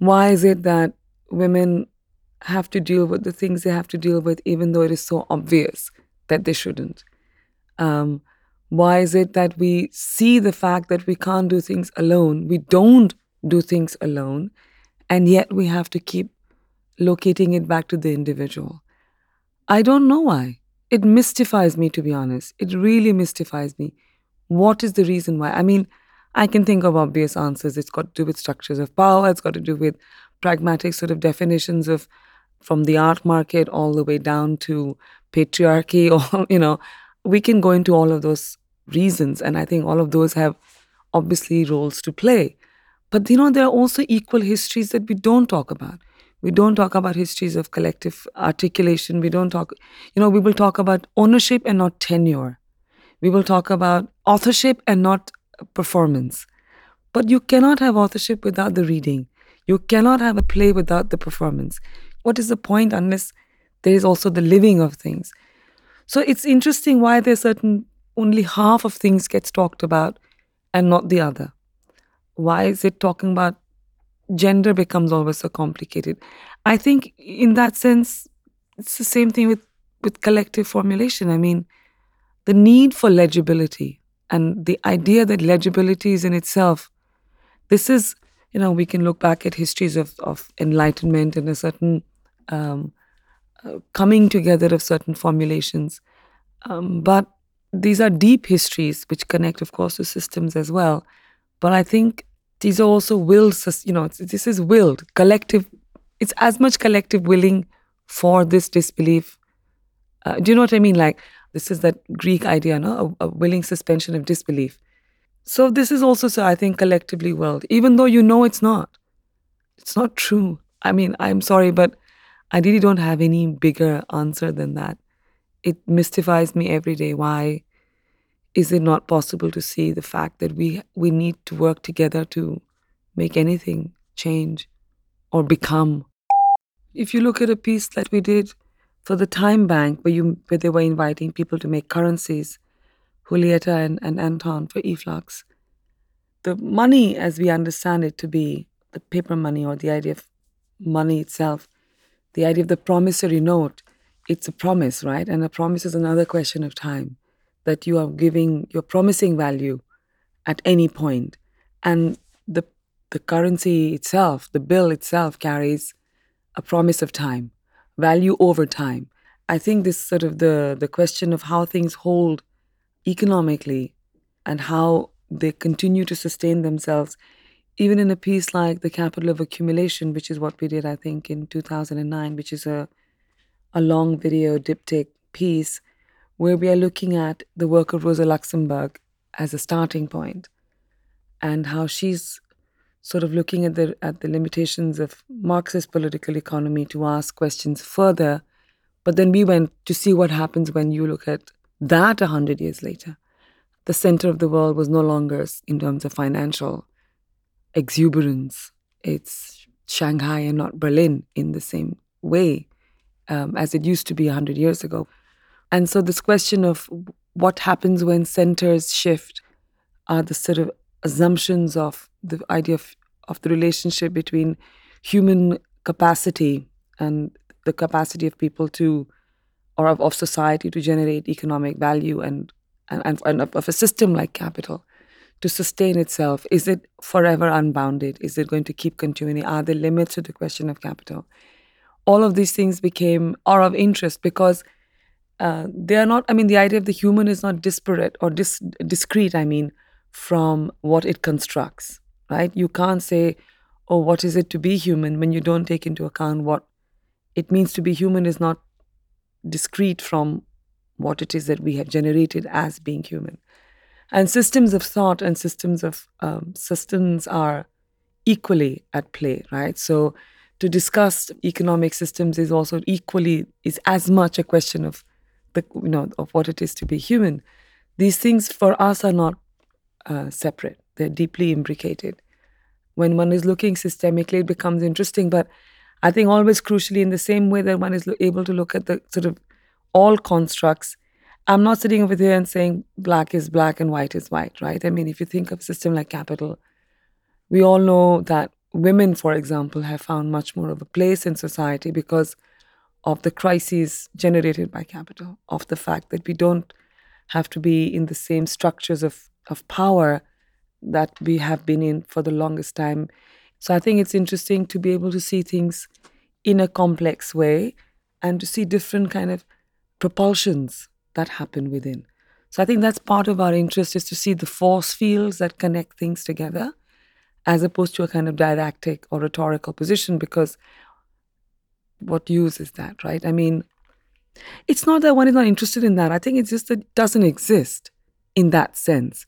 Why is it that women have to deal with the things they have to deal with, even though it is so obvious that they shouldn't? Um, why is it that we see the fact that we can't do things alone? We don't do things alone, and yet we have to keep locating it back to the individual. I don't know why. It mystifies me, to be honest. It really mystifies me. What is the reason why? I mean, I can think of obvious answers. It's got to do with structures of power, it's got to do with pragmatic sort of definitions of from the art market all the way down to patriarchy or you know we can go into all of those reasons. And i think all of those have obviously roles to play. But you know there are also equal histories that we don't talk about. We don't talk about histories of collective articulation. We don't talk you know we will talk about ownership and not tenure. We will talk about authorship and not performance. But you cannot have authorship without the reading. You cannot have a play without the performance. What is the point unless there is also the living of things? So it's interesting why there's certain only half of things gets talked about and not the other. Why is it talking about gender becomes always so complicated? I think in that sense it's the same thing with with collective formulation. I mean the need for legibility and the idea that legibility is in itself this is you know we can look back at histories of, of enlightenment and a certain um, uh, coming together of certain formulations. Um, but these are deep histories which connect of course to systems as well. But i think these are also willed you know this is willed collective it's as much collective willing for this disbelief. Uh, do you know what i mean? Like this is that greek idea no? A, a willing suspension of disbelief. So this is also so i think collectively willed even though you know it's not. It's not true. I mean i'm sorry but i really don't have any bigger answer than that. It mystifies me every day. Why is it not possible to see the fact that we we need to work together to make anything change or become? If you look at a piece that we did for the time bank where you where they were inviting people to make currencies julieta and, and anton for eflux. The money as we understand it to be the paper money or the idea of money itself the idea of the promissory note it's a promise right? And a promise is another question of time that you are giving, you're promising value at any point. And the, the currency itself, the bill itself carries a promise of time, value over time. I think this sort of the, the question of how things hold economically and how they continue to sustain themselves, even in a piece like The Capital of Accumulation, which is what we did, I think, in 2009, which is a, a long video diptych piece where we are looking at the work of Rosa Luxemburg as a starting point and how she's sort of looking at the at the limitations of Marxist political economy to ask questions further. But then we went to see what happens when you look at that a hundred years later. The center of the world was no longer in terms of financial exuberance. It's Shanghai and not Berlin in the same way um, as it used to be a hundred years ago. And so, this question of what happens when centers shift are the sort of assumptions of the idea of, of the relationship between human capacity and the capacity of people to, or of, of society to generate economic value and, and, and, and of a system like capital to sustain itself? Is it forever unbounded? Is it going to keep continuing? Are there limits to the question of capital? All of these things became are of interest because uh, they are not i mean the idea of the human is not disparate or dis- discrete i mean from what it constructs right? You can't say oh what is it to be human? when you don't take into account what it means to be human is not discrete from what it is that we have generated as being human. And systems of thought and systems of um, systems are equally at play right? So to discuss economic systems is also equally is as much a question of the you know of what it is to be human. These things for us are not uh, separate. They're deeply imbricated. When one is looking systemically it becomes interesting but i think always crucially in the same way that one is able to look at the sort of all constructs i'm not sitting over there and saying black is black and white is white right? I mean if you think of a system like capital we all know that women, for example, have found much more of a place in society because of the crises generated by capital, of the fact that we don't have to be in the same structures of, of power that we have been in for the longest time. So I think it's interesting to be able to see things in a complex way and to see different kind of propulsions that happen within. So I think that's part of our interest is to see the force fields that connect things together as opposed to a kind of didactic or rhetorical position because what use is that, right? I mean, it's not that one is not interested in that. I think it's just that it doesn't exist in that sense.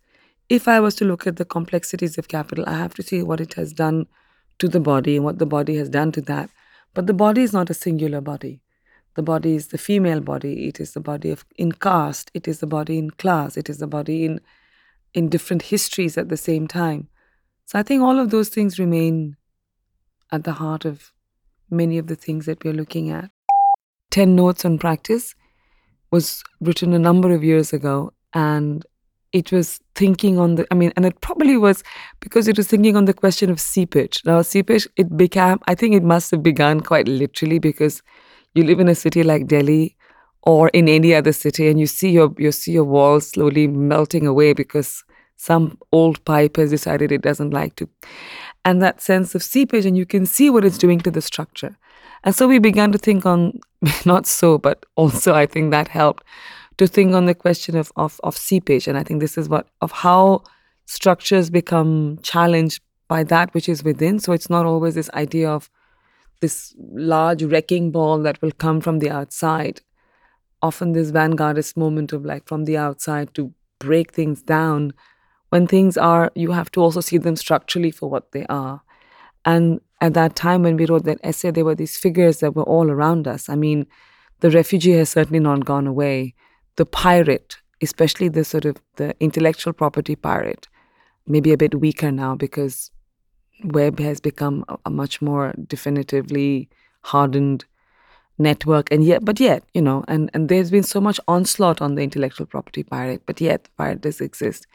If I was to look at the complexities of capital, I have to see what it has done to the body and what the body has done to that. But the body is not a singular body. The body is the female body. It is the body of in caste. It is the body in class. It is the body in in different histories at the same time. So I think all of those things remain at the heart of many of the things that we're looking at. 10 Notes on Practice was written a number of years ago and it was thinking on the i mean and it probably was because it was thinking on the question of seepage. Now seepage it became i think it must have begun quite literally because you live in a city like delhi or in any other city and you see your you see your walls slowly melting away because some old pipe has decided it doesn't like to. And that sense of seepage and you can see what it's doing to the structure. And so we began to think on, not so, but also I think that helped to think on the question of, of, of seepage. And I think this is what, of how structures become challenged by that which is within. So it's not always this idea of this large wrecking ball that will come from the outside. Often this vanguardist moment of like from the outside to break things down. When things are, you have to also see them structurally for what they are. And at that time when we wrote that essay, there were these figures that were all around us. I mean, the refugee has certainly not gone away. The pirate, especially the sort of the intellectual property pirate, maybe a bit weaker now because web has become a, a much more definitively hardened network and yet but yet you know and and there's been so much onslaught on the intellectual property pirate but yet pirate does exist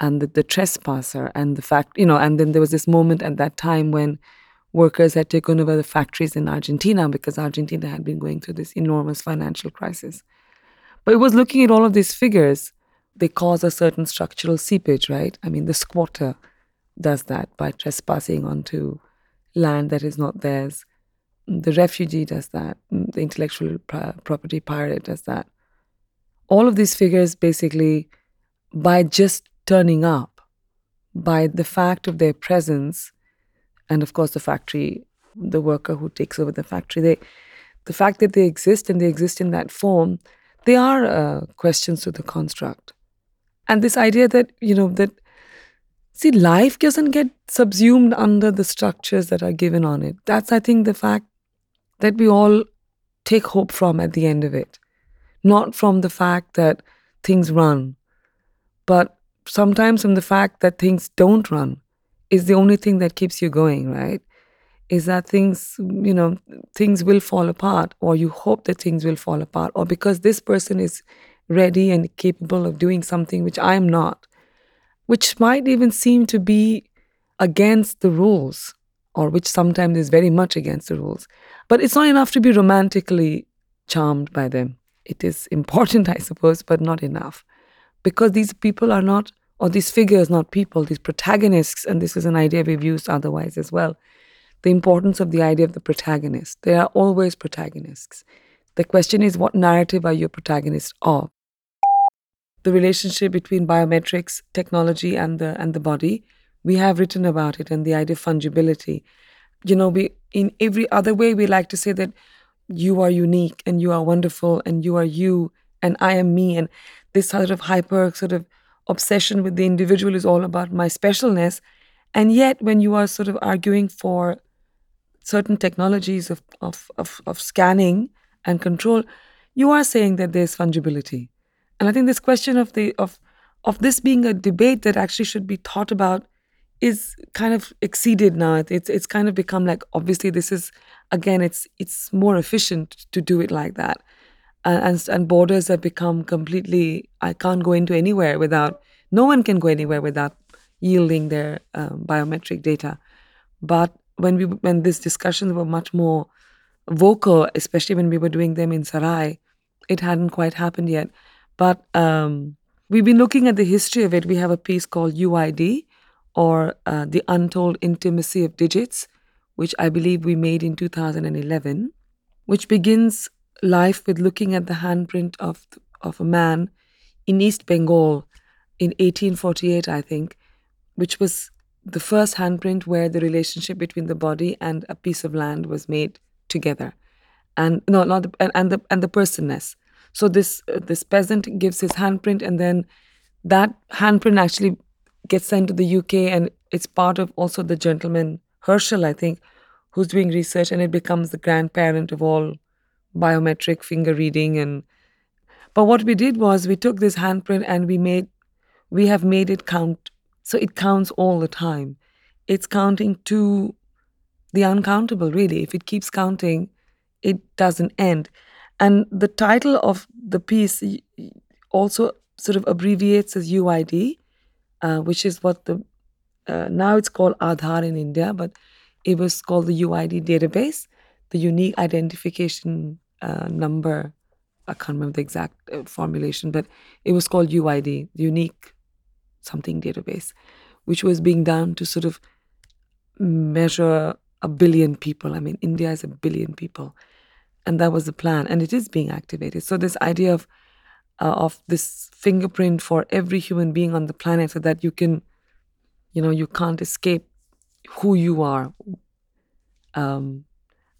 and the, the trespasser and the fact, you know, and then there was this moment at that time when workers had taken over the factories in Argentina because Argentina had been going through this enormous financial crisis. But it was looking at all of these figures, they cause a certain structural seepage, right? I mean, the squatter does that by trespassing onto land that is not theirs. The refugee does that. The intellectual property pirate does that. All of these figures basically, by just turning up by the fact of their presence and of course the factory the worker who takes over the factory they the fact that they exist and they exist in that form they are uh, questions to the construct. And this idea that you know that see life doesn't get subsumed under the structures that are given on it. That's i think the fact that we all take hope from at the end of it. Not from the fact that things run but sometimes from the fact that things don't run is the only thing that keeps you going, right? Is that things, you know, things will fall apart, or you hope that things will fall apart, or because this person is ready and capable of doing something which I am not, which might even seem to be against the rules, or which sometimes is very much against the rules. But it's not enough to be romantically charmed by them. It is important, I suppose, but not enough because these people are not, or these figures, not people, these protagonists, and this is an idea we've used otherwise as well. The importance of the idea of the protagonist. They are always protagonists. The question is, what narrative are you a protagonist of? The relationship between biometrics, technology, and the and the body. We have written about it and the idea of fungibility. You know, we in every other way we like to say that you are unique and you are wonderful and you are you and I am me. And this sort of hyper sort of obsession with the individual is all about my specialness. And yet, when you are sort of arguing for certain technologies of, of, of, of scanning and control, you are saying that there's fungibility. And I think this question of the of of this being a debate that actually should be thought about is kind of exceeded now. It's it's kind of become like obviously this is again it's it's more efficient to do it like that and, and borders have become completely i can't go into anywhere without no one can go anywhere without yielding their um, biometric data but when we when these discussions were much more vocal, especially when we were doing them in Sarai, it hadn't quite happened yet. But um, we've been looking at the history of it. We have a piece called UID, or uh, The Untold Intimacy of Digits, which I believe we made in 2011, which begins life with looking at the handprint of, of a man in East Bengal in 1848, I think, which was the first handprint where the relationship between the body and a piece of land was made together, and no, not the, and, and the and the personness. So this uh, this peasant gives his handprint, and then that handprint actually gets sent to the UK, and it's part of also the gentleman Herschel, I think, who's doing research, and it becomes the grandparent of all biometric finger reading and. But what we did was we took this handprint and we made we have made it count so it counts all the time. It's counting to the uncountable, really. If it keeps counting, it doesn't end. And the title of the piece also sort of abbreviates as UID, uh, which is what the uh, now it's called Aadhaar in India, but it was called the UID database, the unique identification uh, number. I can't remember the exact uh, formulation, but it was called UID, unique something database, which was being done to sort of measure a billion people. I mean, India is a billion people, and that was the plan, and it is being activated. So this idea of uh, of this fingerprint for every human being on the planet, so that you can, you know, you can't escape who you are. Um,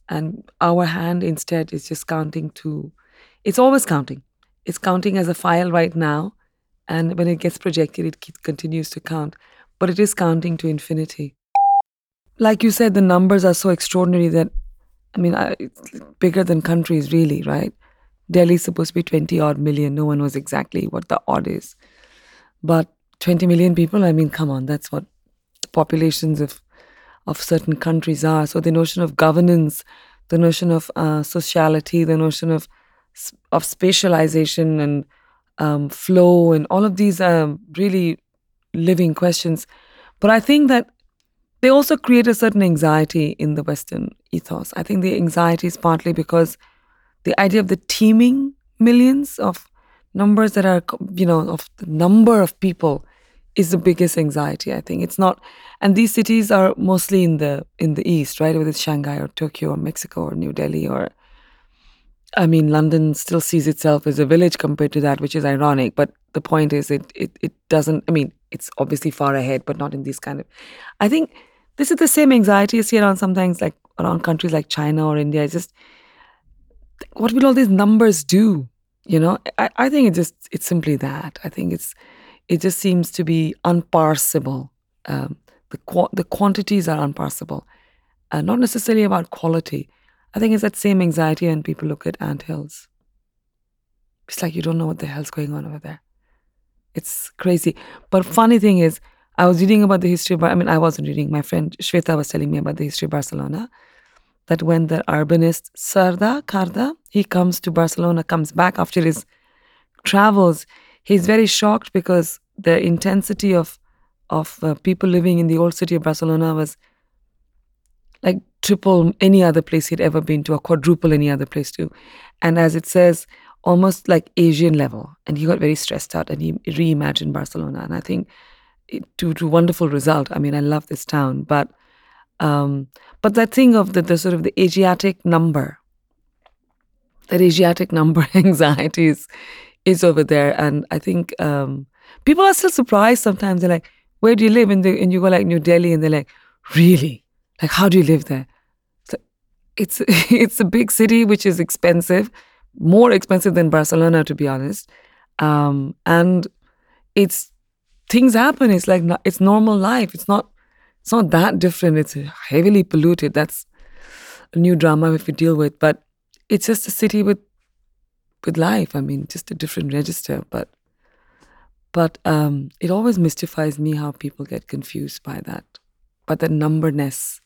and our hand instead is just counting to, it's always counting. It's counting as a file right now, and when it gets projected, it continues to count. But it is counting to infinity. Like you said, the numbers are so extraordinary that, I mean, bigger than countries, really, right? Delhi is supposed to be 20 odd million. No one knows exactly what the odd is. But 20 million people, I mean, come on, that's what populations of of certain countries are. So the notion of governance, the notion of uh, sociality, the notion of of spatialization and um, flow, and all of these are really living questions. But I think that they also create a certain anxiety in the Western ethos. I think the anxiety is partly because the idea of the teeming millions of numbers that are, you know, of the number of people is the biggest anxiety. I think it's not, and these cities are mostly in the in the east, right? Whether it's Shanghai or Tokyo or Mexico or New Delhi or I mean, London still sees itself as a village compared to that, which is ironic. But the point is, it it it doesn't. I mean, it's obviously far ahead, but not in these kind of. I think this is the same anxiety you see around sometimes like around countries like China or India. It's just what will all these numbers do? You know, I, I think it's just it's simply that. I think it's it just seems to be unparsable. Um, the qu- the quantities are unparsable, uh, not necessarily about quality. I think it's that same anxiety when people look at ant hills. It's like you don't know what the hell's going on over there. It's crazy. But funny thing is, I was reading about the history of, I mean, I wasn't reading. My friend Shweta was telling me about the history of Barcelona. That when the urbanist Cerdà Karda, he comes to Barcelona, comes back after his travels, he's very shocked because the intensity of of uh, people living in the old city of Barcelona was like triple any other place he'd ever been to, or quadruple any other place to. And as it says, almost like Asian level. And he got very stressed out and he reimagined Barcelona. And I think it, to to wonderful result. I mean, I love this town, but um, but that thing of the, the sort of the Asiatic number, that Asiatic number anxiety is, is over there. And I think um, people are still surprised sometimes. They're like, where do you live? And, they, and you go like New Delhi and they're like, really? Like, how do you live there? It's it's a big city which is expensive, more expensive than Barcelona, to be honest. Um, and it's things happen. It's like it's normal life. It's not it's not that different. It's heavily polluted. That's a new drama if we deal with. But it's just a city with with life. I mean, just a different register. But but um, it always mystifies me how people get confused by that, by the numberness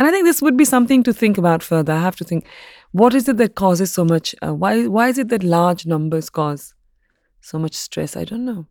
and I think this would be something to think about further. I have to think, what is it that causes so much? Uh, why why is it that large numbers cause so much stress? I don't know.